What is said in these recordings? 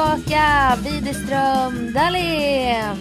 tillbaka, Widerström Dahlén.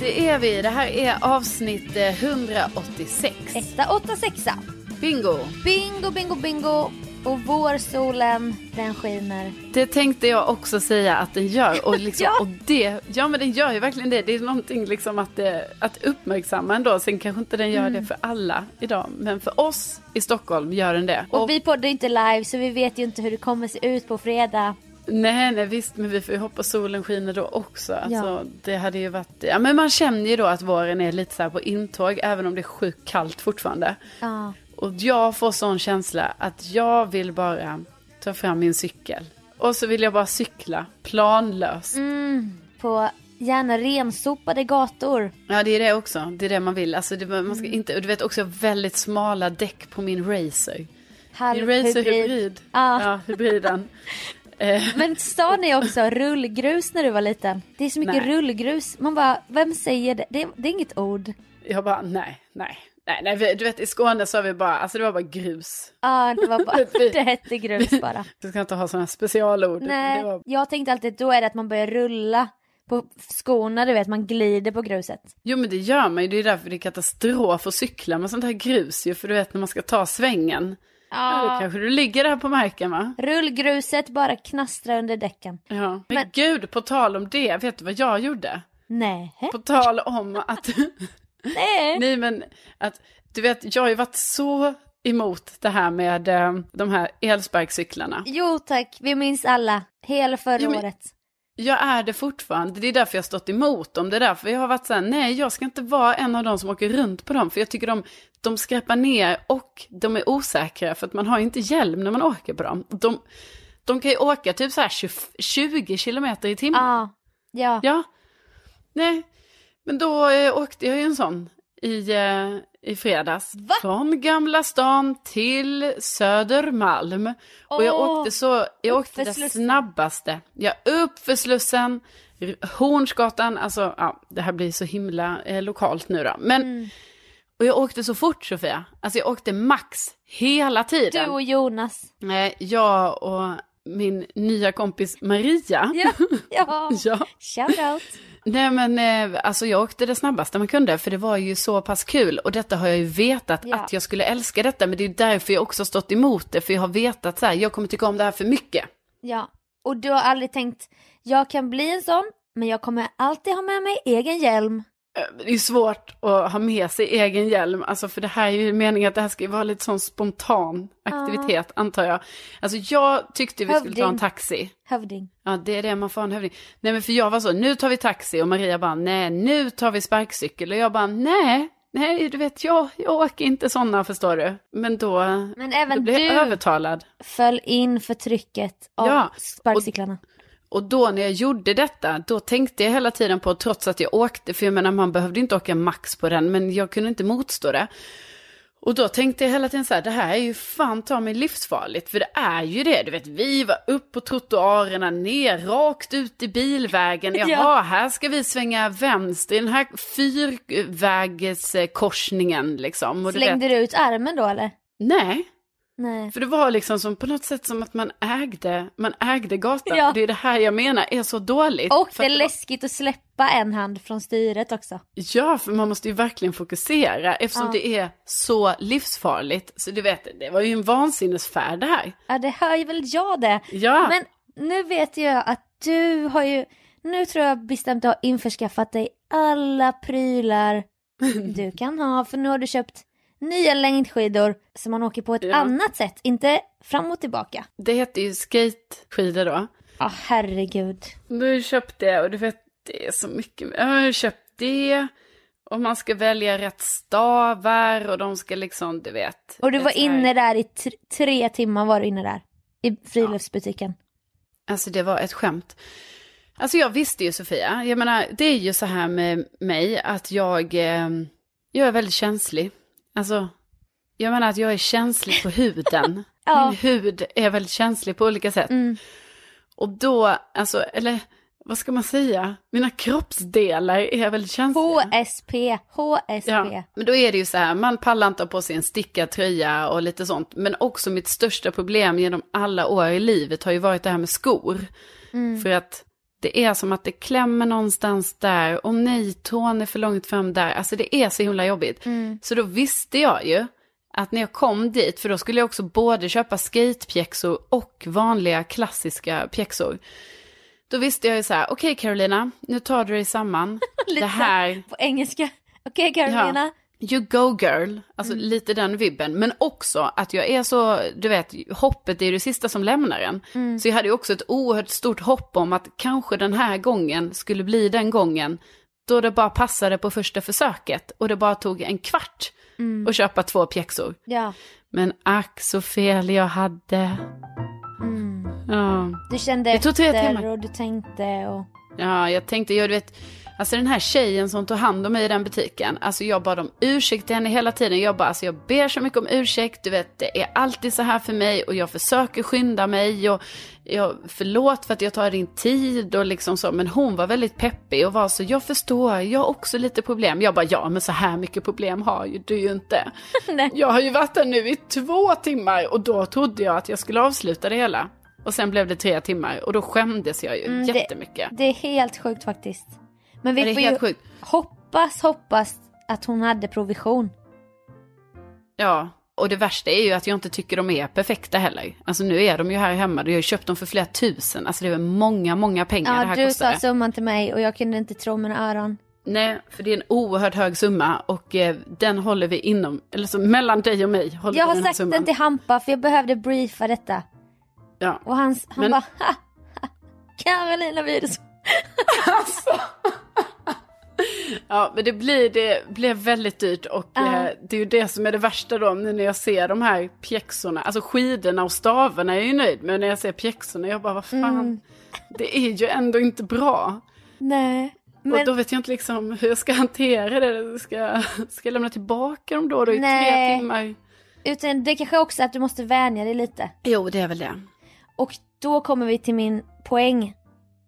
Det är vi. Det här är avsnitt eh, 186. Etta, åtta, sexa. Bingo! Bingo, bingo, bingo. Och vårsolen, den skiner. Det tänkte jag också säga att den gör. Och, liksom, Ja. och det, ja men den gör ju verkligen det. Det är någonting liksom att, det, att uppmärksamma ändå. Sen kanske inte den gör det för alla idag. Men för oss i Stockholm gör den det. Och vi poddar inte live så vi vet ju inte hur det kommer se ut på fredag. Nej, nej visst, men vi får ju hoppas solen skiner då också. Alltså, Ja. Det hade ju varit, ja men man känner ju då att våren är lite så här på intåg, även om det är sjukt kallt fortfarande. Ja. Och jag får sån känsla att jag vill bara ta fram min cykel. Och så vill jag bara cykla planlöst. Mm, på gärna rensopade gator. Ja, det är det också. Det är det man vill. Alltså, det, man Mm. ska inte, och du vet också väldigt smala däck på min racer. Min Halvhybrid. racer hybrid. Ja. Ja, hybriden. eh, Men sa ni också rullgrus när du var liten? Det är så mycket Nej. rullgrus. Man bara, vem säger det? Det, det är inget ord. jag bara, nej, nej. Nej, nej, du vet i Skåne sa vi bara, alltså det var bara grus. Ja, det var bara, Vi- det hette grus bara. Du ska inte ha sådana specialord. Nej, var, jag tänkte alltid att då är det att man börjar rulla på skorna, du vet, man glider på gruset. jo men det gör man ju, det är därför det är katastrof att cykla med sånt här grus ju. För du vet när man ska ta svängen. Ja, då kanske du ligger där på marken va? Rullgruset bara knastrar under däcken. Ja. Men, Men- gud, på tal om det, vet du vad jag gjorde? Nej. På tal om att, Nej. nej men att, du vet, jag har ju varit så emot det här med eh, de här elsparkcyklarna. Jo tack, vi minns alla. Hela förra Jo, men- året. Jag är det fortfarande, det är därför jag har stått emot dem. Det är därför jag har varit så här, nej jag ska inte vara en av de som åker runt på dem. För jag tycker de, de skräpar ner och de är osäkra för att man har inte hjälm när man åker på dem. De, de kan ju åka typ så här 20, 20 kilometer i timmen. Ja. Ja. Ja, nej, men då eh, åkte jag ju en sån i, eh, i fredags. Va? Från Gamla stan till Södermalm. Och jag åkte så, jag åkte det snabbaste. Jag upp för Slussen, Hornsgatan, alltså ja, det här blir så himla eh, lokalt nu då. Men, Mm. och jag åkte så fort Sofia, alltså jag åkte max hela tiden. Du och Jonas. Nej, jag och min nya kompis Maria. Ja. Ja. ja. Shout out. Nej men eh, alltså jag åkte det snabbaste man kunde för det var ju så pass kul och detta har jag ju vetat Ja. att jag skulle älska detta men det är därför jag också stått emot det för jag har vetat så här, jag kommer tycka om det här för mycket. Ja. Och du har aldrig tänkt, jag kan bli en sån, men jag kommer alltid ha med mig egen hjälm. Det är svårt att ha med sig egen hjälm, alltså för det här är ju meningen att det här ska ju vara lite sån spontan aktivitet antar jag. Alltså jag tyckte vi skulle ta en Hövding. taxi. Hövding. Ja, det är det man får en hövding. Nej, men för jag var så, nu tar vi taxi och Maria bara, nej, nu tar vi sparkcykel. Och jag bara, nej, nej, du vet, jag, jag åker inte sådana, förstår du. Men då, Men då även blev jag övertalad. föll in för trycket av Ja, sparkcyklarna. Och då när jag gjorde detta, då tänkte jag hela tiden på, trots att jag åkte, för jag menar man behövde inte åka max på den, men jag kunde inte motstå det. Och då tänkte jag hela tiden så här, det här är ju fan ta mig livsfarligt, för det är ju det. Du vet, vi var upp på trottoarerna, ner, rakt ut i bilvägen. Jaha, Ja. här ska vi svänga vänster i den här fyrvägskorsningen liksom. Och du Slängde vet, du ut armen då eller? nej, Nej. för det var liksom som på något sätt som att man ägde, man ägde gatan. Ja. Det är det här jag menar är så dåligt. Och det att är var- läskigt att släppa en hand från styret också. Ja, för man måste ju verkligen fokusera eftersom Ja. det är så livsfarligt. Så du vet, det var ju en vansinnesfärd det här. Ja, det hör ju väl jag det. Ja, Men nu vet jag att du har ju, nu tror jag bestämt har införskaffat dig alla prylar du kan ha. För nu har du köpt nya längdskidor som man åker på ett Ja. annat sätt, inte fram och tillbaka. det heter ju skateskidor då. Ja, herregud. Du köpte det och du vet, det är så mycket. Jag har köpt det och man ska välja rätt stavar och de ska liksom, du vet. Och du var inne där i tr- tre timmar var du inne där. I friluftsbutiken. Alltså det var ett skämt. Alltså jag visste ju Sofia, jag menar det är ju så här med mig att jag, eh, jag är väldigt känslig. Alltså, jag menar att jag är känslig på huden. Ja. Min hud är väldigt känslig på olika sätt. Mm. Och då, alltså, eller vad ska man säga? Mina kroppsdelar är väldigt känsliga. HSP, HSP. Ja, men då är det ju så här, man pallar inte på sig en stickad tröja och lite sånt. Men också mitt största problem genom alla år i livet har ju varit det här med skor. Mm. För att Det är som att det klämmer någonstans där. Och nej, tån är för långt fram där. Alltså det är så himla jobbigt. Mm. Så då visste jag ju att när jag kom dit, för då skulle jag också både köpa skatepjäxor och vanliga klassiska pjäxor. Då visste jag ju så här, okej Carolina, nu tar du dig samman. Det här, På engelska. Okej Carolina. You go girl, alltså lite den vibben. Men också att jag är så, du vet, hoppet är ju det sista som lämnar en. Så jag hade ju också ett oerhört stort hopp om att kanske den här gången skulle bli den gången då det bara passade på första försöket och det bara tog en kvart att köpa två pjäxor. Ja. Men ack så fel jag hade. Mm. Ja. Du kände efter och du tänkte och... Ja, jag tänkte, jag du vet, alltså den här tjejen som tog hand om mig i den butiken, alltså jag bad om ursäkt till henne hela tiden. Jag bara, alltså jag ber så mycket om ursäkt, du vet, det är alltid så här för mig och jag försöker skynda mig och jag, förlåt för att jag tar din tid och liksom så, men hon var väldigt peppig och var så, jag förstår, jag har också lite problem. Jag bara, ja men så här mycket problem har ju du ju inte. Nej. Jag har ju varit där nu i två timmar och då trodde jag att jag skulle avsluta det hela. Och sen blev det tre timmar och då skämdes jag ju Mm, det- jättemycket. Det är helt sjukt faktiskt. Men vi Ja, det får ju sjukt. hoppas, hoppas att hon hade provision. Ja, och det värsta är ju att jag inte tycker de är perfekta heller. Alltså nu är de ju här hemma, jag har ju köpt dem för flera tusen. Alltså det är många, många pengar det Ja, här du kostar. sa summan till mig och jag kunde inte tro mina öron. Nej, för det är en oerhört hög summa och eh, den håller vi inom, eller så mellan dig och mig håller Jag har den sagt summan. den till Hampa för jag behövde briefa detta. Ja. Och han, han Men- bara ha, ha, Carolina Widerström. Alltså. Ja, men det blir, det blev väldigt dyrt och Ja. eh, det är ju det som är det värsta då, nu när jag ser de här pjäxorna, alltså skidorna och stavarna är jag ju nöjd med, när jag ser pjäxorna, jag bara vad fan, Mm. det är ju ändå inte bra. Nej. Och Men då vet jag inte liksom hur jag ska hantera det, ska, ska jag lämna tillbaka dem då, då i Nej. tre timmar? utan det kanske också är att du måste vänja dig lite. Jo, det är väl det. Och då kommer vi till min poäng.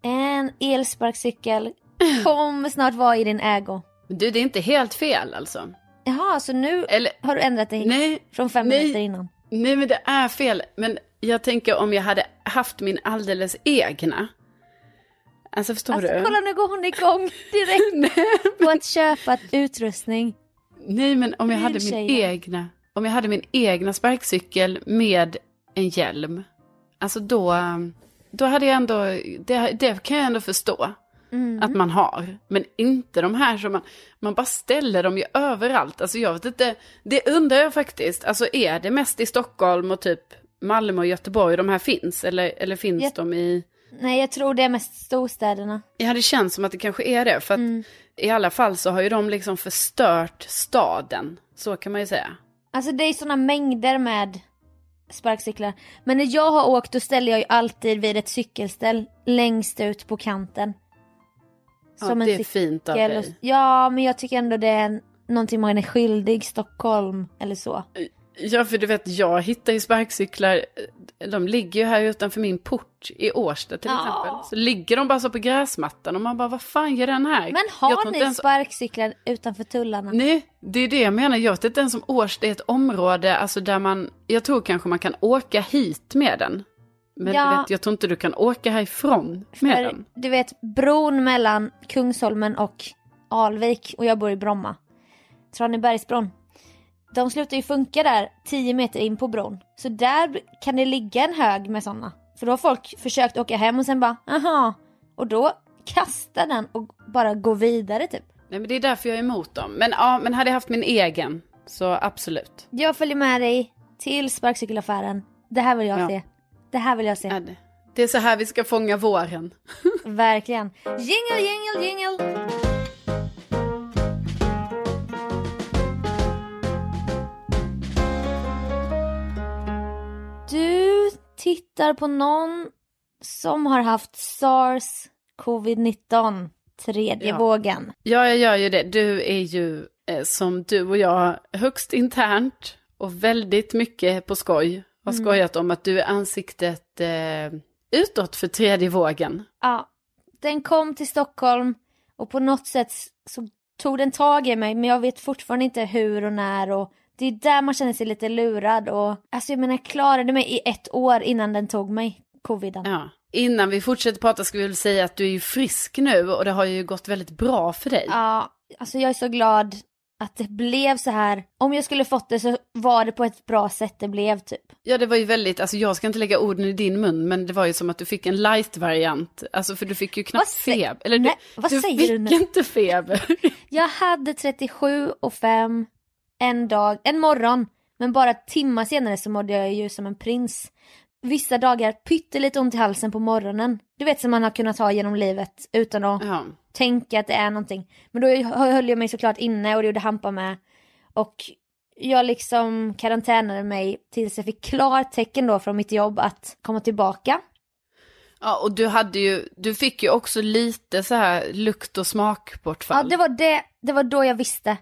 En elsparkcykel kommer snart vara i din ägo. Men du, det är inte helt fel alltså. Jaha, så nu Eller, har du ändrat dig nej, från fem nej. minuter innan? Nej men det är fel. Men jag tänker om jag hade haft min alldeles egna. Alltså förstår Alltså du? kolla nu går hon igång direkt Nej, på att köpa utrustning. nej men om jag hade min egna. Om jag hade min egna sparkcykel med en hjälm. Alltså då, då hade jag ändå, det, det kan jag ändå förstå. Mm. Att man har. Men inte de här som man, man bara ställer dem ju överallt. Alltså jag vet inte, det undrar jag faktiskt. Alltså är det mest i Stockholm och typ Malmö och Göteborg de här finns? Eller, eller finns Ja. de i... Nej jag tror det är mest storstäderna. Ja det känns som att det kanske är det. För att Mm. i alla fall så har ju de liksom förstört staden. Så kan man ju säga. Alltså det är sådana mängder med sparkcyklar. Men när jag har åkt då ställer jag ju alltid vid ett cykelställ längst ut på kanten. Ja, det är fint av dig. Ja men jag tycker ändå det är någonting man är skyldig Stockholm eller så. Ja för du vet jag hittar ju sparkcyklar. De ligger ju här utanför min port i Årsta till Ja. exempel. Så ligger de bara så på gräsmattan och man bara vad fan gör den här? Men har ni ens- sparkcyklar utanför tullarna? Nej, det är det jag menar. Jag vet inte ens om Årsta är ett område alltså där man, jag tror kanske man kan åka hit med den. Men Ja. du vet, jag tror inte du kan åka härifrån med För, den. du vet bron mellan Kungsholmen och Alvik och jag bor i Bromma. Tranebergsbron. De slutar ju funka där 10 meter in på bron. Så där kan det ligga en hög med sådana. För då har folk försökt åka hem och sen bara aha. Och då kastar den och bara går vidare typ. Nej men det är därför jag är emot dem. Men ja, men hade jag haft min egen så absolut. Jag följer med dig till sparkcykelaffären. Det här vill jag Ja. se. Det här vill jag se. Det är så här vi ska fånga våren. Verkligen. Jingle, jingle, jingle. Du tittar på någon som har haft sars covid-19, tredje Ja. vågen. Ja, jag gör ju det. Du är ju eh, som du och jag högst internt och väldigt mycket på skoj. Har Mm. skojat om att du är ansiktet eh, utåt för tredje vågen. Ja, den kom till Stockholm och på något sätt så tog den tag i mig men jag vet fortfarande inte hur och när och det är där man känner sig lite lurad och alltså jag menar jag klarade mig i ett år innan den tog mig, coviden. Ja. innan vi fortsätter prata ska vi väl säga att du är ju frisk nu och det har ju gått väldigt bra för dig. Ja, alltså jag är så glad att det blev så här. Om jag skulle fått det så var det på ett bra sätt det blev typ. Ja, det var ju väldigt, alltså jag ska inte lägga orden i din mun, men det var ju som att du fick en light-variant. Alltså för du fick ju knappt feber. Eller Nej, du, vad du säger fick du nu? inte feber. Jag hade 37 och 5 en dag, en morgon. Men bara timmar senare så mådde jag ju som en prins. Vissa dagar pyttelite ont i halsen på morgonen. Du vet som man har kunnat ha genom livet utan att ja. tänka att det är någonting. Men då höll jag mig såklart inne och det gjorde Hampa med. Och jag liksom karantänade mig tills jag fick klartecken då från mitt jobb att komma tillbaka. ja, och du hade ju, du fick ju också lite så här lukt och smakbortfall. Ja, det var det, det var då jag visste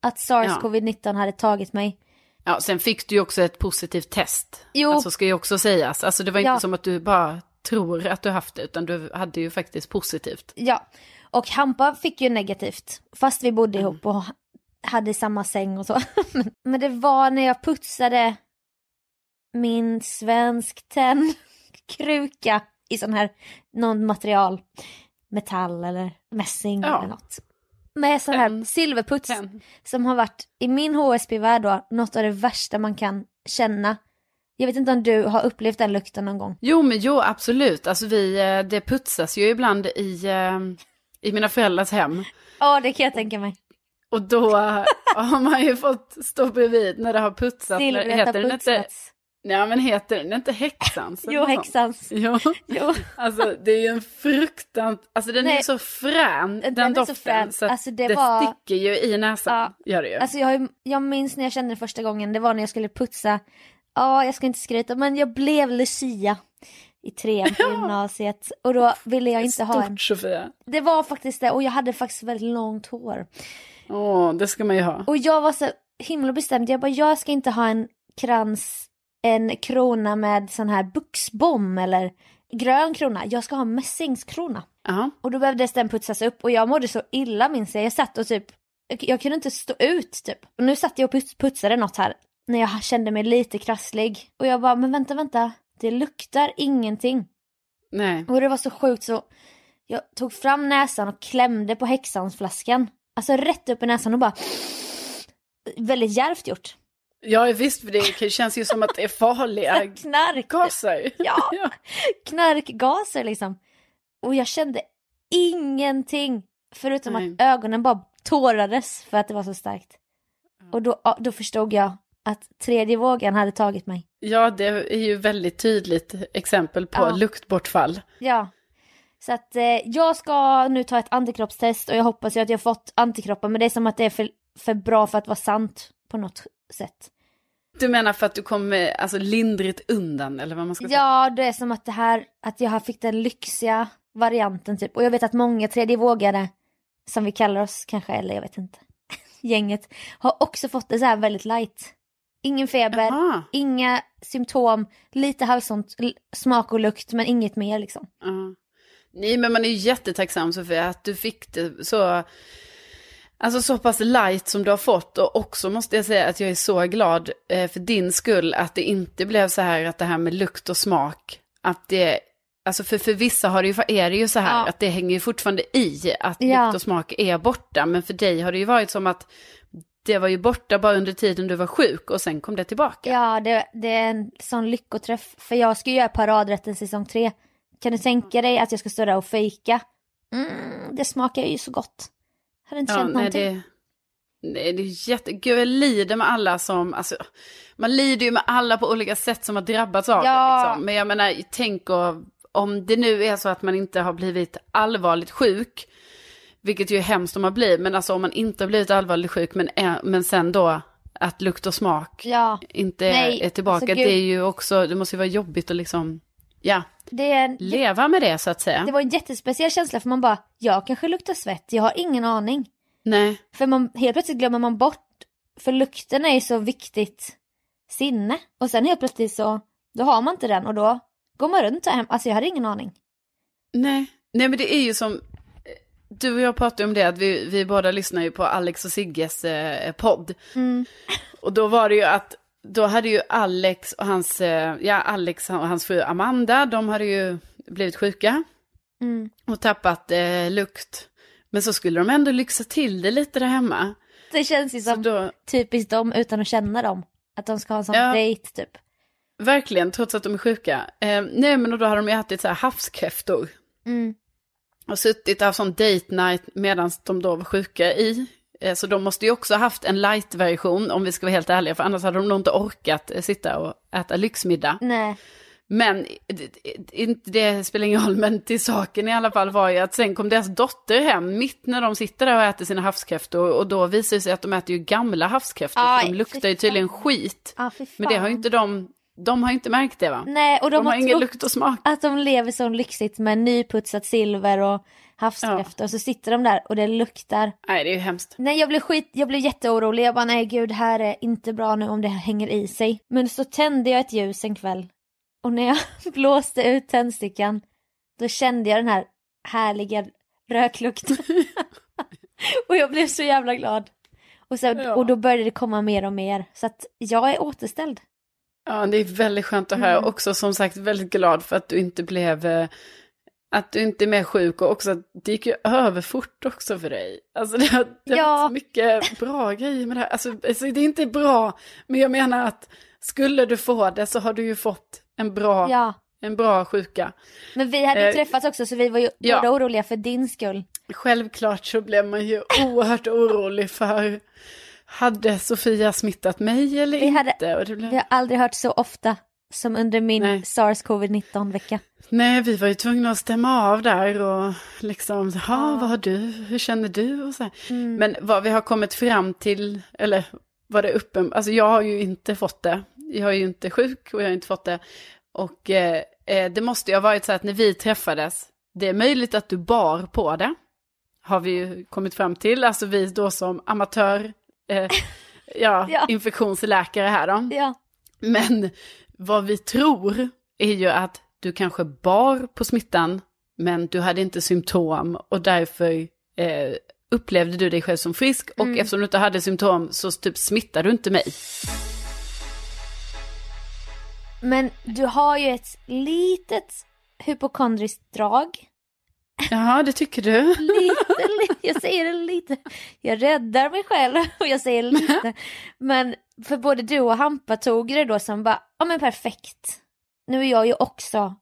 att sars-covid-19 hade tagit mig. Ja, sen fick du ju också ett positivt test. Jo. Alltså ska ju också sägas. Alltså det var inte Ja. som att du bara tror att du haft det, utan du hade ju faktiskt positivt. Ja, och Hampa fick ju negativt. Fast vi bodde ihop och hade samma säng och så. Men det var när jag putsade min svensk tennkruka i sån här, någon material, metall eller mässing Ja. eller något. Med sån här silverputs Tenn. som har varit i min HSB-värld då något av det värsta man kan känna. Jag vet inte om du har upplevt den lukten någon gång? Jo, men jo, absolut. Alltså vi, eh, det putsas ju ibland i, eh, i mina föräldrars hem. Ja, det kan jag tänka mig. Och då eh, har man ju fått stå bredvid när det har putsats. Silvret har putsats. Nej men heter den inte häxans? Jo, häxans. Jo, Jo. alltså det är ju en fruktan, alltså den är Nej. ju så frän, den, Den är så doften. frän. Så Alltså, det det, var- sticker ju i näsan, Ja. gör det ju. Alltså jag, jag minns när jag kände det första gången, det var när jag skulle putsa, ja jag ska inte skryta men jag blev Lucia i trean på gymnasiet och då ville jag inte ha en. Stort Sofia. Det var faktiskt det och jag hade faktiskt väldigt långt hår. Åh, det ska man ju ha. Och jag var så himla bestämd, jag bara jag ska inte ha en krans, en krona med sån här buxbom eller grön krona, jag ska ha mässingskrona. Ja. Och då behövdes den putsas upp och jag mådde så illa minns jag. Jag satt och typ, jag, kunde inte stå ut typ. Och nu satt jag och puts, putsade något här när jag kände mig lite krasslig. Och jag bara, men vänta, vänta, det luktar ingenting. Nej. Och det var så sjukt så jag tog fram näsan och klämde på häxansflaskan. Alltså rätt upp i näsan och bara väldigt djärvt gjort. Ja visst, för det känns ju som att det är farliga Knark! gaser. Ja. ja. knarkgaser liksom. Och jag kände ingenting. Förutom Nej. att ögonen bara tårades för att det var så starkt. Och då, då förstod jag att tredje vågen hade tagit mig. Ja, det är ju väldigt tydligt exempel på Ja. luktbortfall. Ja. Så att eh, jag ska nu ta ett antikroppstest och jag hoppas ju att jag fått antikroppar men det är som att det är för, för bra för att vara sant på något sätt. Du menar för att du kommer alltså lindrigt undan eller vad man ska säga? Ja, det är som att det här, att jag har fick den lyxiga varianten typ. Och jag vet att många tredje vågare, som vi kallar oss kanske, eller jag vet inte, gänget, har också fått det så här väldigt light. Ingen feber, Jaha. inga symptom, lite halsont, smak och lukt men inget mer liksom. Ja. Nej, men man är ju jättetacksam Sofia att du fick det så, alltså så pass light som du har fått. Och också måste jag säga att jag är så glad eh, för din skull att det inte blev så här att det här med lukt och smak, att det, alltså för, för vissa har det ju, är det ju så här Ja. att det hänger ju fortfarande i att Ja. lukt och smak är borta. Men för dig har det ju varit som att det var ju borta bara under tiden du var sjuk och sen kom det tillbaka. Ja, det, det är en sån lyckoträff. För jag ska ju göra paradrätten säsong tre. Kan du tänka dig att jag ska stå där och fejka? Mm, det smakar ju så gott. Hade inte Ja, känt nej, någonting. det, nej, det är jätte... Gud, jag lider med alla som... Alltså, man lider ju med alla på olika sätt som har drabbats av Ja. det. Liksom. Men jag menar, tänk och, om det nu är så att man inte har blivit allvarligt sjuk, vilket ju är hemskt om man blir, men alltså om man inte har blivit allvarligt sjuk, men, är, men sen då att lukt och smak Ja, inte är, Nej, är tillbaka, alltså, det är ju också, det måste ju vara jobbigt att liksom, ja, det, leva med det så att säga. det var en jättespeciell känsla för man bara, jag kanske luktar svett, jag har ingen aning. Nej, För man, helt plötsligt glömmer man bort, för lukten är ju så viktigt sinne. Och sen helt plötsligt så, då har man inte den och då går man runt och hem, alltså jag hade ingen aning. Nej, nej men det är ju som, du och jag pratade om det, att vi, vi båda lyssnar ju på Alex och Sigges eh, podd. Mm. Och då var det ju att, då hade ju Alex och hans, eh, ja Alex och hans fru Amanda, de hade ju blivit sjuka Mm. och tappat eh, lukt. Men så skulle de ändå lyxa till det lite där hemma. Det känns ju som då, typiskt dem utan att känna dem. Att de ska ha en sån Ja. dejt typ. verkligen, trots att de är sjuka. Eh, nej men då har de ju ätit så här havskräftor. Mm. Och suttit och haft sån date night medan de då var sjuka i. Eh, Så de måste ju också ha haft en light-version om vi ska vara helt ärliga. För annars hade de nog inte orkat eh, sitta och äta lyxmiddag. Nej. Men det, det, spelar ingen roll, men till saken i alla fall var ju att sen kom deras dotter hem mitt när de sitter där och äter sina havskräftor. Och då visar det sig att de äter ju gamla havskräftor. för Aj, de luktar ju tydligen skit. Ah. Men det har ju inte de, de har inte märkt det va? Nej, och de, De har har ingen lukt och smak. att de lever så lyxigt med nyputsat silver och havskräftor. Och så sitter de där och det luktar. Nej, det är ju hemskt. Nej jag blev skit, jag blev jätteorolig. Jag bara nej gud det här är inte bra nu om det hänger i sig. Men så tände jag ett ljus en kväll. Och när jag blåste ut tändstickan då kände jag den här härliga röklukten. och jag blev så jävla glad. Och, så, Ja. och då började det komma mer och mer. Så att jag är återställd. Ja, det är väldigt skönt att höra. Mm. Också som sagt väldigt glad för att du inte blev, eh, att du inte är mer sjuk och också att det gick ju över fort också för dig. Alltså det har, det har Ja. så mycket bra grejer med det här. Alltså, alltså det är inte bra, men jag menar att skulle du få det så har du ju fått en bra, Ja. en bra sjuka. Men vi hade Eh, träffats också så vi var ju ja. båda oroliga för din skull. Självklart så blev man ju oerhört orolig för, hade Sofia smittat mig eller Vi hade- inte? Det blev... Vi har aldrig hört så ofta som under min Nej. sars-covid-19 vecka. Nej, vi var ju tvungna att stämma av där och liksom, ja, vad har du, hur känner du och så. Mm. Men vad vi har kommit fram till, eller var det uppen, alltså jag har ju inte fått det. Jag är ju inte sjuk och jag har inte fått det. Och eh, eh, det måste ju ha varit så att när vi träffades, det är möjligt att du bar på det. Har vi ju kommit fram till, alltså vi då som amatör, eh, ja, Ja. infektionsläkare här då. Ja. Men vad vi tror är ju att du kanske bar på smittan, men du hade inte symptom och därför eh, upplevde du dig själv som frisk. Och Mm. eftersom du inte hade symptom så typ smittade du inte mig. Men du har ju ett litet hypokondriskt drag. Jaha, det tycker du? Lite, lite, jag säger det lite. Jag räddar mig själv och jag säger lite. Men för både du och Hampa tog det då som bara, ja men perfekt. Nu är jag ju också,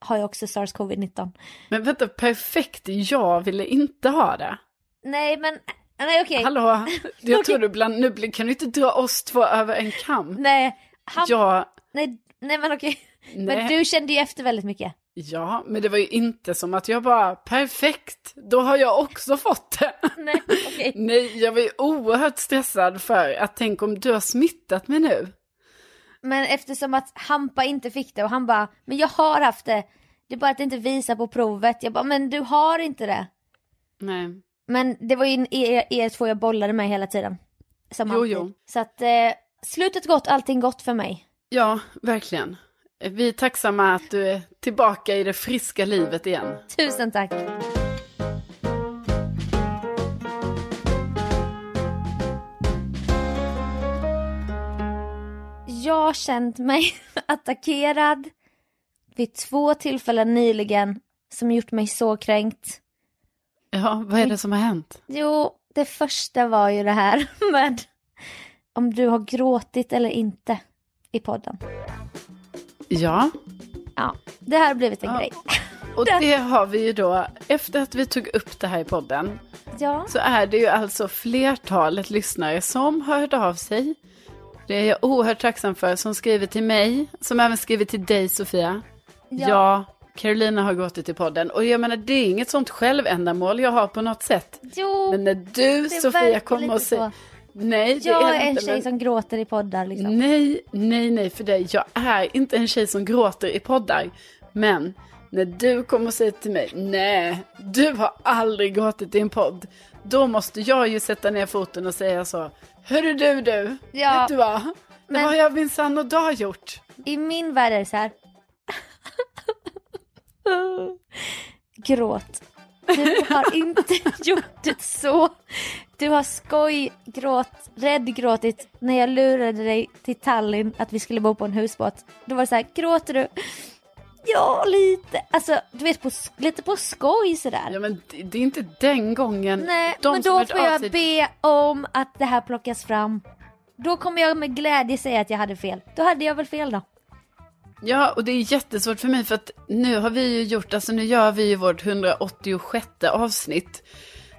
har jag också sars-covid-19. Men vänta, perfekt, jag ville inte ha det. Nej men, nej okej. Hallå, jag tror du bland, nu kan du inte dra oss två över en kam. Nej, Hampa, Jag, nej, nej men okej. Men nej. du kände ju efter väldigt mycket. Ja, men det var ju inte som att jag bara, perfekt, då har jag också fått det. Nej, okej. Nej, jag var ju oerhört stressad för att tänk om du har smittat mig nu. Men eftersom att Hampa inte fick det och han bara, men jag har haft det. Det är bara att det inte visar på provet. Jag bara, men du har inte det. Nej. Men det var ju er, er två jag bollade med hela tiden. Som Jo, alltid. jo. Så att eh, slutet gott, allting gott för mig. Ja, verkligen. Vi är tacksamma att du är tillbaka i det friska livet igen. Tusen tack. Jag har känt mig attackerad vid två tillfällen nyligen som gjort mig så kränkt. Ja, vad är det som har hänt? Jo, det första var ju det här med om du har gråtit eller inte i podden. Ja, Ja, det här har blivit en Ja. grej. och det har vi ju då, efter att vi tog upp det här i podden, Ja, så är det ju alltså flertalet lyssnare som har hört av sig. Det är jag oerhört tacksam för, som skriver till mig, som även skriver till dig Sofia. Ja, Carolina har gått i podden. Och jag menar, det är inget sånt självändamål jag har på något sätt. Jo, Men när du, Sofia, kommer och säger... Nej, det Jag är är en tjej men... som gråter i poddar liksom. Nej, nej, nej för dig. Jag är inte en tjej som gråter i poddar. Men när du kommer och säger till mig, nej, du har aldrig gråtit i en podd. Då måste jag ju sätta ner foten och säga så. Hörru du du, Ja, vet du vad? Det men- har jag minsann och dag gjort. I min värld är det så här. Gråt. Du har inte gjort det så. Du har skoj, gråt, rädd gråtit när jag lurade dig till Tallinn att vi skulle bo på en husbåt. Då var det så här, gråter du? Ja, lite. Alltså, du vet, på, lite på skoj sådär. Ja men det, är inte den gången. Nej, De men då får jag sig- be om att det här plockas fram. Då kommer jag med glädje säga att jag hade fel. Då hade jag väl fel då. Ja, och det är jättesvårt för mig för att nu har vi ju gjort, alltså nu gör vi ju vårt 186 avsnitt.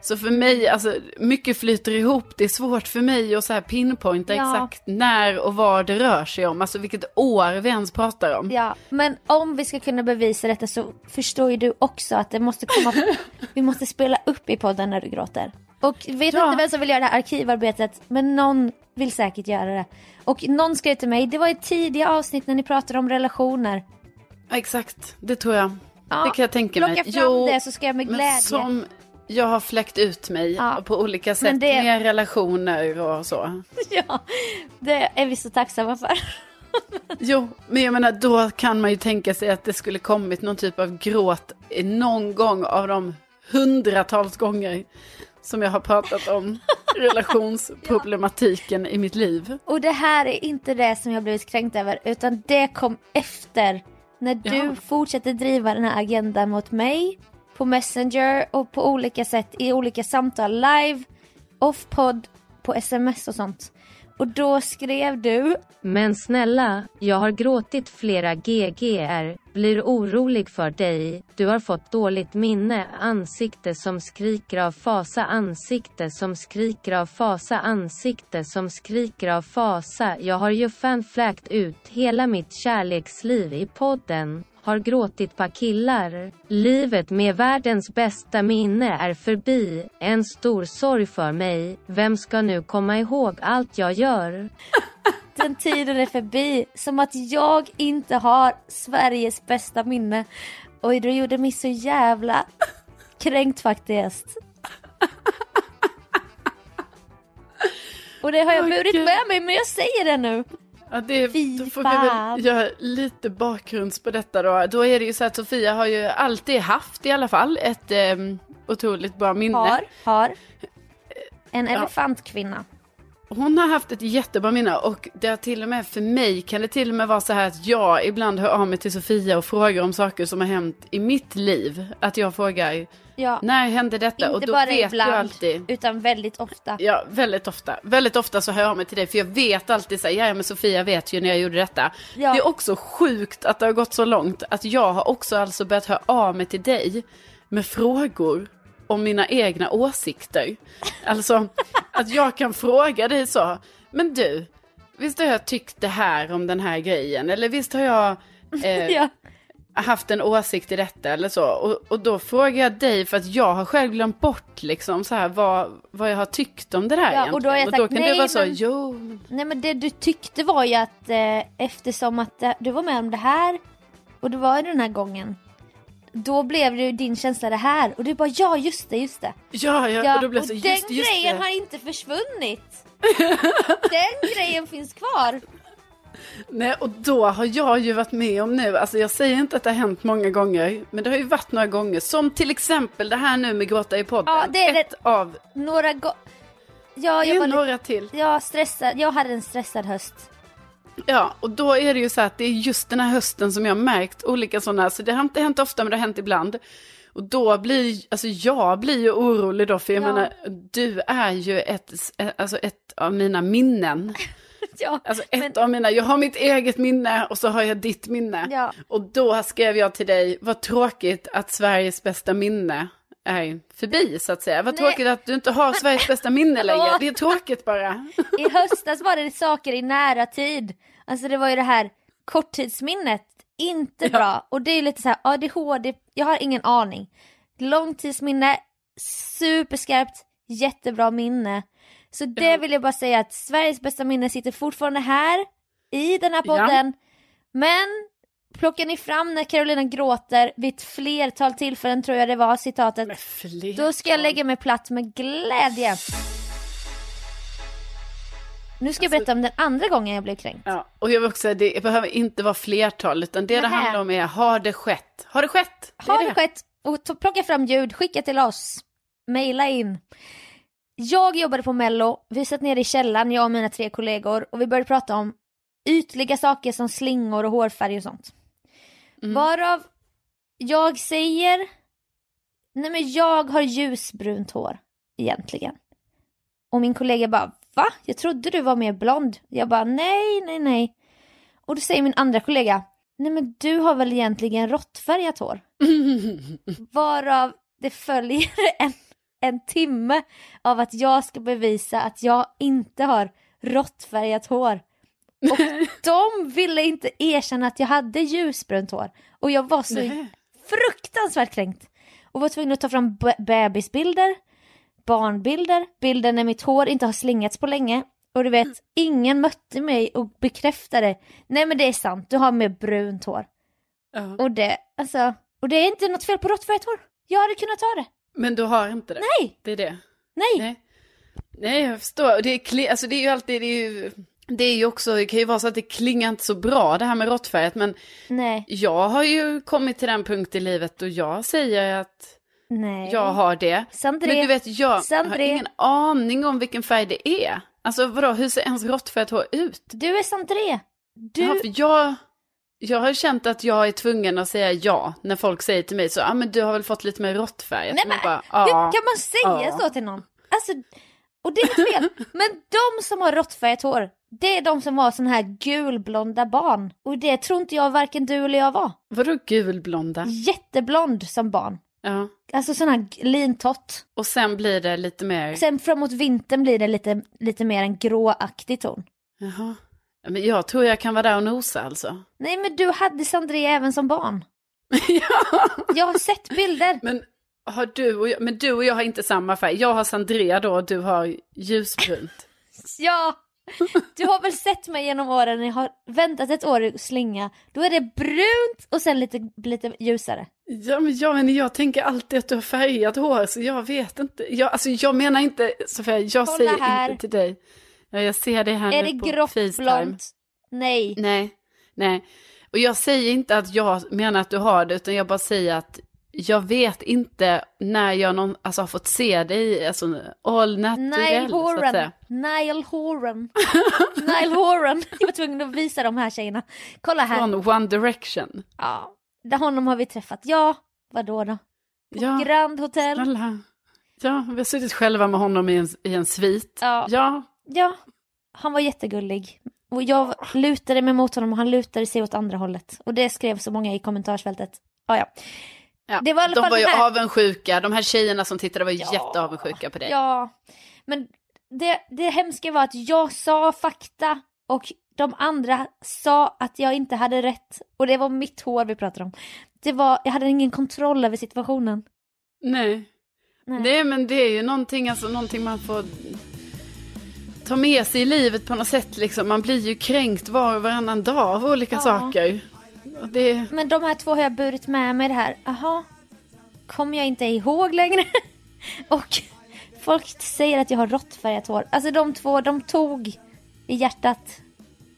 Så för mig, alltså mycket flyter ihop. Det är svårt för mig att så här pinpointa Ja. exakt när och vad det rör sig om. Alltså vilket år vi ens pratar om. Ja, men om vi ska kunna bevisa detta så förstår ju du också att det måste komma, vi måste spela upp i podden när du gråter. Och vet Ja. inte vem som vill göra det här arkivarbetet, men någon vill säkert göra det. Och någon skrev till mig, det var i tidiga avsnitt när ni pratade om relationer. Ja, exakt, det tror jag. Ja, det kan jag tänka mig. Plocka fram det så ska jag med men glädje. som jag har fläckt ut mig Ja. på olika sätt det- med relationer och så. Ja, det är vi så tacksamma för. Jo, men jag menar då kan man ju tänka sig att det skulle kommit någon typ av gråt i någon gång av de hundratals gånger som jag har pratat om relationsproblematiken i mitt liv. Och det här är inte det som jag blivit kränkt över utan det kom efter. När du Ja. fortsätter driva den här agendan mot mig på Messenger och på olika sätt i olika samtal live, off-podd, på sms och sånt. Och då skrev du, Men snälla, jag har gråtit flera GGR, blir orolig för dig, du har fått dåligt minne, ansikte som skriker av fasa, ansikte som skriker av fasa, ansikte som skriker av fasa. Jag har ju fan fläkt ut hela mitt kärleksliv i podden. Har gråtit på killar. Livet med världens bästa minne är förbi. En stor sorg för mig. Vem ska nu komma ihåg allt jag gör? den tiden är förbi. Som att jag inte har Sveriges bästa minne. Oj, du gjorde mig så jävla kränkt faktiskt. Och det har jag burit med mig men jag säger det nu. Ja, det, Fy då får vi väl göra lite bakgrunds på detta då. Då är det ju så att Sofia har ju alltid haft i alla fall ett eh, otroligt bra minne. Har, har. En elefantkvinna. Hon har haft ett jättebra minne och det har till och med för mig kan det till och med vara så här att jag ibland hör av mig till Sofia och frågar om saker som har hänt i mitt liv. Att jag frågar Ja, när hände detta? och inte då bara vet ibland jag alltid. utan väldigt ofta. Ja, väldigt ofta. Väldigt ofta så hör jag mig till dig för jag vet alltid så här, ja men Sofia vet ju när jag gjorde detta. Ja. Det är också sjukt att det har gått så långt att jag har också alltså börjat höra av mig till dig med frågor om mina egna åsikter. Alltså att jag kan fråga dig så, men du, visst har jag tyckt det här om den här grejen eller visst har jag eh, Ja. Haft en åsikt i detta eller så. Och, och då frågar jag dig för att jag har själv glömt bort liksom så här vad, vad jag har tyckt om det där Ja, och då har jag och då sagt, kan "Nej, vara så, men- jo, Nej men det du tyckte var ju att eh, eftersom att eh, du var med om det här och det var ju den här gången. Då blev det ju din känsla det här och du bara ja just det, just det. ja, ja, Ja, och då blev och så, den just, just grejen det. har inte försvunnit. den grejen finns kvar. Nej, och då har jag ju varit med om nu, alltså jag säger inte att det har hänt många gånger, men det har ju varit några gånger, som till exempel det här nu med gråta i podden. Ja, det är Ett av, Några gånger. Ja, det jag är var några lite, till. jag stressad. Jag hade en stressad höst. Ja, och då är det ju så att det är just den här hösten som jag har märkt olika sådana, så det har inte hänt ofta men det har hänt ibland. Och då blir, alltså jag blir ju orolig då, för jag Ja. menar, du är ju ett, alltså ett av mina minnen. Ja, Alltså ett men- av mina, jag har mitt eget minne och så har jag ditt minne. Ja. Och då skrev jag till dig, vad tråkigt att Sveriges bästa minne är förbi så att säga. Vad Nej. tråkigt att du inte har Sveriges bästa minne längre. Det är tråkigt bara. I höstas var det saker i nära tid. Alltså det var ju det här korttidsminnet. Inte Ja. bra. Och det är lite så här ADHD, jag har ingen aning. Långtidsminne, superskarpt, jättebra minne. Så det Ja. vill jag bara säga att Sveriges bästa minne sitter fortfarande här i den här podden. Men plockar ni fram när Carolina gråter vid ett flertal tillfällen tror jag det var citatet. Då ska jag lägga mig platt med glädje. Nu ska jag berätta om den andra gången jag blev kränkt. Ja, och jag vill också säga, det behöver inte vara flertal, utan det det Nähä. handlar om är, har det skett? Har det skett? är Har det skett? Och plocka fram ljud, skicka till oss. Maila in. Jag jobbade på mello, vi satt nere i källaren, jag och mina tre kollegor och vi började prata om ytliga saker som slingor och hårfärg och sånt. Varav jag säger, nej men jag har ljusbrunt hår egentligen. Och min kollega bara, va? Jag trodde du var mer blond. Jag bara, nej, nej, nej. Och då säger min andra kollega, nej men du har väl egentligen råttfärgat hår? Varav det följer en, en timme av att jag ska bevisa att jag inte har råttfärgat hår. Och de ville inte erkänna att jag hade ljusbrunt hår. Och jag var så Nej. fruktansvärt kränkt. Och var tvungen att ta fram be- bebisbilder, barnbilder, bilder när mitt hår inte har slingats på länge. Och du vet, ingen mötte mig och bekräftade, nej men det är sant, du har mer brunt hår. Ja. Och det, alltså, och det är inte något fel på råttfärgat hår. Jag hade kunnat ha det. Men du har inte det? Nej, Det är det? nej. Nej. Nej, jag förstår. Det är, kli- alltså, det är ju alltid, det är ju, det är ju också, det kan ju vara så att det klingar inte så bra det här med råttfärgat, men Nej, jag har ju kommit till den punkt i livet och jag säger att nej. jag har det. Sandré, Men du vet, jag har Sandré. ingen aning om vilken färg det är. Alltså vadå, hur ser ens råttfärgat hår ut? du är Sandré. Du, Ja, för jag, jag har känt att jag är tvungen att säga ja när folk säger till mig så, ja ah, men du har väl fått lite mer råttfärgat. Nej, men, bara, hur kan man säga så till någon? Alltså, och det är fel. men de som har råttfärgat hår, det är de som har sån här gulblonda barn. Och det tror inte jag varken du eller jag var. Vadå gulblonda? Jätteblond som barn. Ja. Alltså sån här lintott. Och sen blir det lite mer, Sen framåt vintern blir det lite, lite mer en gråaktig ton. jaha. Men jag tror jag kan vara där och nosa alltså. Nej men du hade Sandré även som barn. ja. Jag har sett bilder. Men har du och jag, men du och jag har inte samma färg. Jag har Sandrea då och du har ljusbrunt. Ja, du har väl sett mig genom åren när jag har väntat ett år i slinga. Då är det brunt och sen lite, lite ljusare. Ja men, ja, men jag tänker alltid att du har färgat hår så jag vet inte. Jag, alltså, jag menar inte, Sofia, jag Kolla säger här. inte till dig. Ja, jag ser det här är nu det på grått Facetime. blont? Nej. Nej, nej. Och jag säger inte att jag menar att du har det, utan jag bara säger att jag vet inte när jag någon, alltså, har fått se dig, alltså all Nile naturell, så att Horan. Nile Horan. Nile Horan. Jag var tvungen att visa de här tjejerna. Kolla här. Från One Direction. Ja, där honom har vi träffat. Ja, vadå då? Ja, Grand Hotel. snälla. Ja, vi har suttit själva med honom i en, i en svit. Ja. ja. Ja, han var jättegullig. Och jag lutade mig mot honom och han lutade sig åt andra hållet. Och det skrev så många i kommentarsfältet. Ja, ja. Ja, Det var i alla de fall var ju här- avundsjuka, de här tjejerna som tittade var ju Ja. jätteavundsjuka på dig. Ja, men det, det hemska var att jag sa fakta och de andra sa att jag inte hade rätt. Och det var mitt hår vi pratade om. Det var, jag hade ingen kontroll över situationen. Nej. Nej. Nej, men det är ju någonting, alltså, någonting man får ta med sig i livet på något sätt. Liksom. Man blir ju kränkt var och varannan dag av olika Ja. saker. Det, Men de här två har jag burit med mig det här. Aha, kommer jag inte ihåg längre. och folk säger att jag har råttfärgat hår. Alltså de två, de tog i hjärtat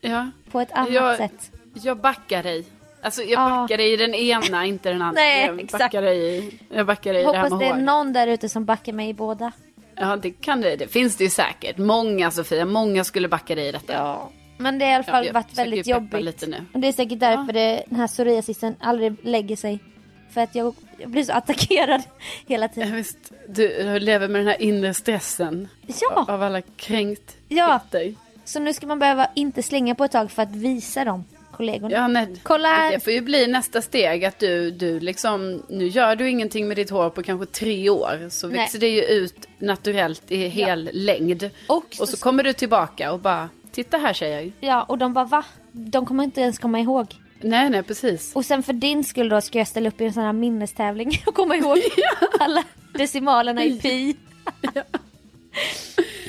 ja, på ett annat Jag- sätt. jag backar dig. Alltså jag Ja. backar dig i den ena, inte den andra. Nej, jag exakt. backar dig i, jag backar dig det Hoppas med det är hår. någon där ute som backar mig i båda. Ja, det kan det. Det finns det ju säkert. Många, Sofia, många skulle backa dig i detta. Ja. Men det har i alla fall jag varit väldigt jobbigt. lite nu. Och det är säkert därför det, den här psoriasisen aldrig lägger sig. För att jag, jag blir så attackerad hela Ja, tiden. visst, du lever med den här inre stressen Ja, av alla kränkt ja. dig. Så nu ska man behöva inte slinga på ett tag för att visa dem, kollegorna. Ja, nej. Kolla här. Det får ju bli nästa steg att du, du liksom, nu gör du ingenting med ditt hår på kanske tre år. Så Nej. växer det ju ut naturellt i hel längd. Och, Och så kommer du tillbaka och bara, titta här tjejer. Ja, och de bara va? De kommer inte ens komma ihåg. Nej, nej, precis. Och sen för din skull då ska jag ställa upp i en sån här minnestävling och komma ihåg alla decimalerna i pi.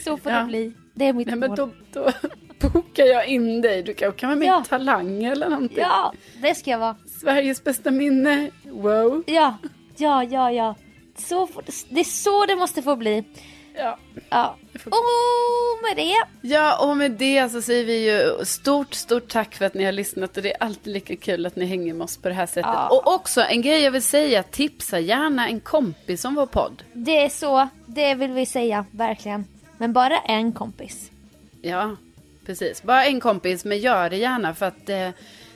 Så får Ja. det bli. Det är mitt Nej, men mål. då, då bokar jag in dig. Du kan vara med Ja. i Talang eller någonting. Ja, det ska jag vara. Sveriges bästa minne. Wow. Ja, ja, ja, ja. Så det är så det måste få bli. Ja. Ja. Och med det. Ja, och med det så säger vi ju stort, stort tack för att ni har lyssnat och det är alltid lika kul att ni hänger med oss på det här sättet. Ja. Och också en grej jag vill säga, tipsa gärna en kompis om vår podd. Det är så, det vill vi säga, verkligen. Men bara en kompis. Ja, precis. Bara en kompis, men gör det gärna för att eh,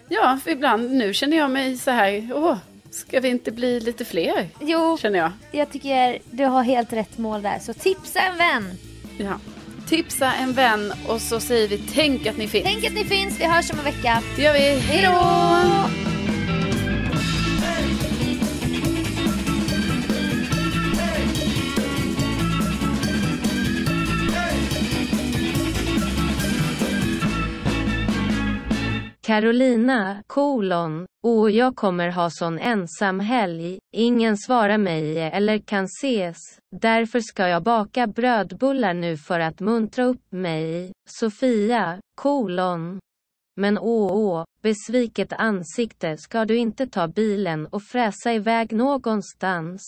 Ja, för ibland nu känner jag mig så här, åh, ska vi inte bli lite fler? Jo, Känner jag. jag tycker du har helt rätt mål där. Så tipsa en vän. Ja. Tipsa en vän och så säger vi tänk att ni finns. Tänk att ni finns, vi hörs om en vecka. Det gör vi. Hej då! Carolina, kolon, och jag kommer ha sån ensam helg, ingen svarar mig eller kan ses, därför ska jag baka brödbullar nu för att muntra upp mig, Sofia, kolon. Men åh åh, besviket ansikte ska du inte ta bilen och fräsa iväg någonstans.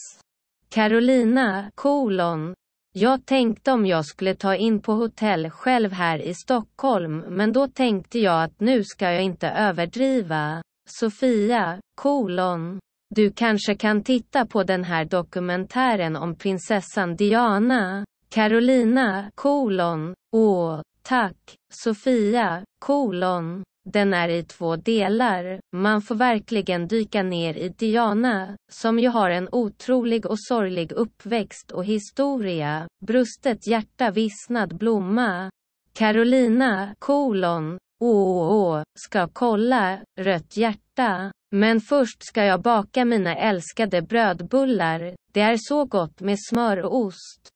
Carolina, kolon, jag tänkte om jag skulle ta in på hotell själv här i Stockholm men då tänkte jag att nu ska jag inte överdriva. Sofia, kolon. Du kanske kan titta på den här dokumentären om prinsessan Diana. Carolina, kolon. Åh, tack. Sofia, kolon. Den är i två delar. Man får verkligen dyka ner i Diana, som ju har en otrolig och sorglig uppväxt och historia. Brustet hjärta vissnad blomma. Carolina, kolon. Åh, åh, ska kolla, rött hjärta. Men först ska jag baka mina älskade brödbullar. Det är så gott med smör och ost.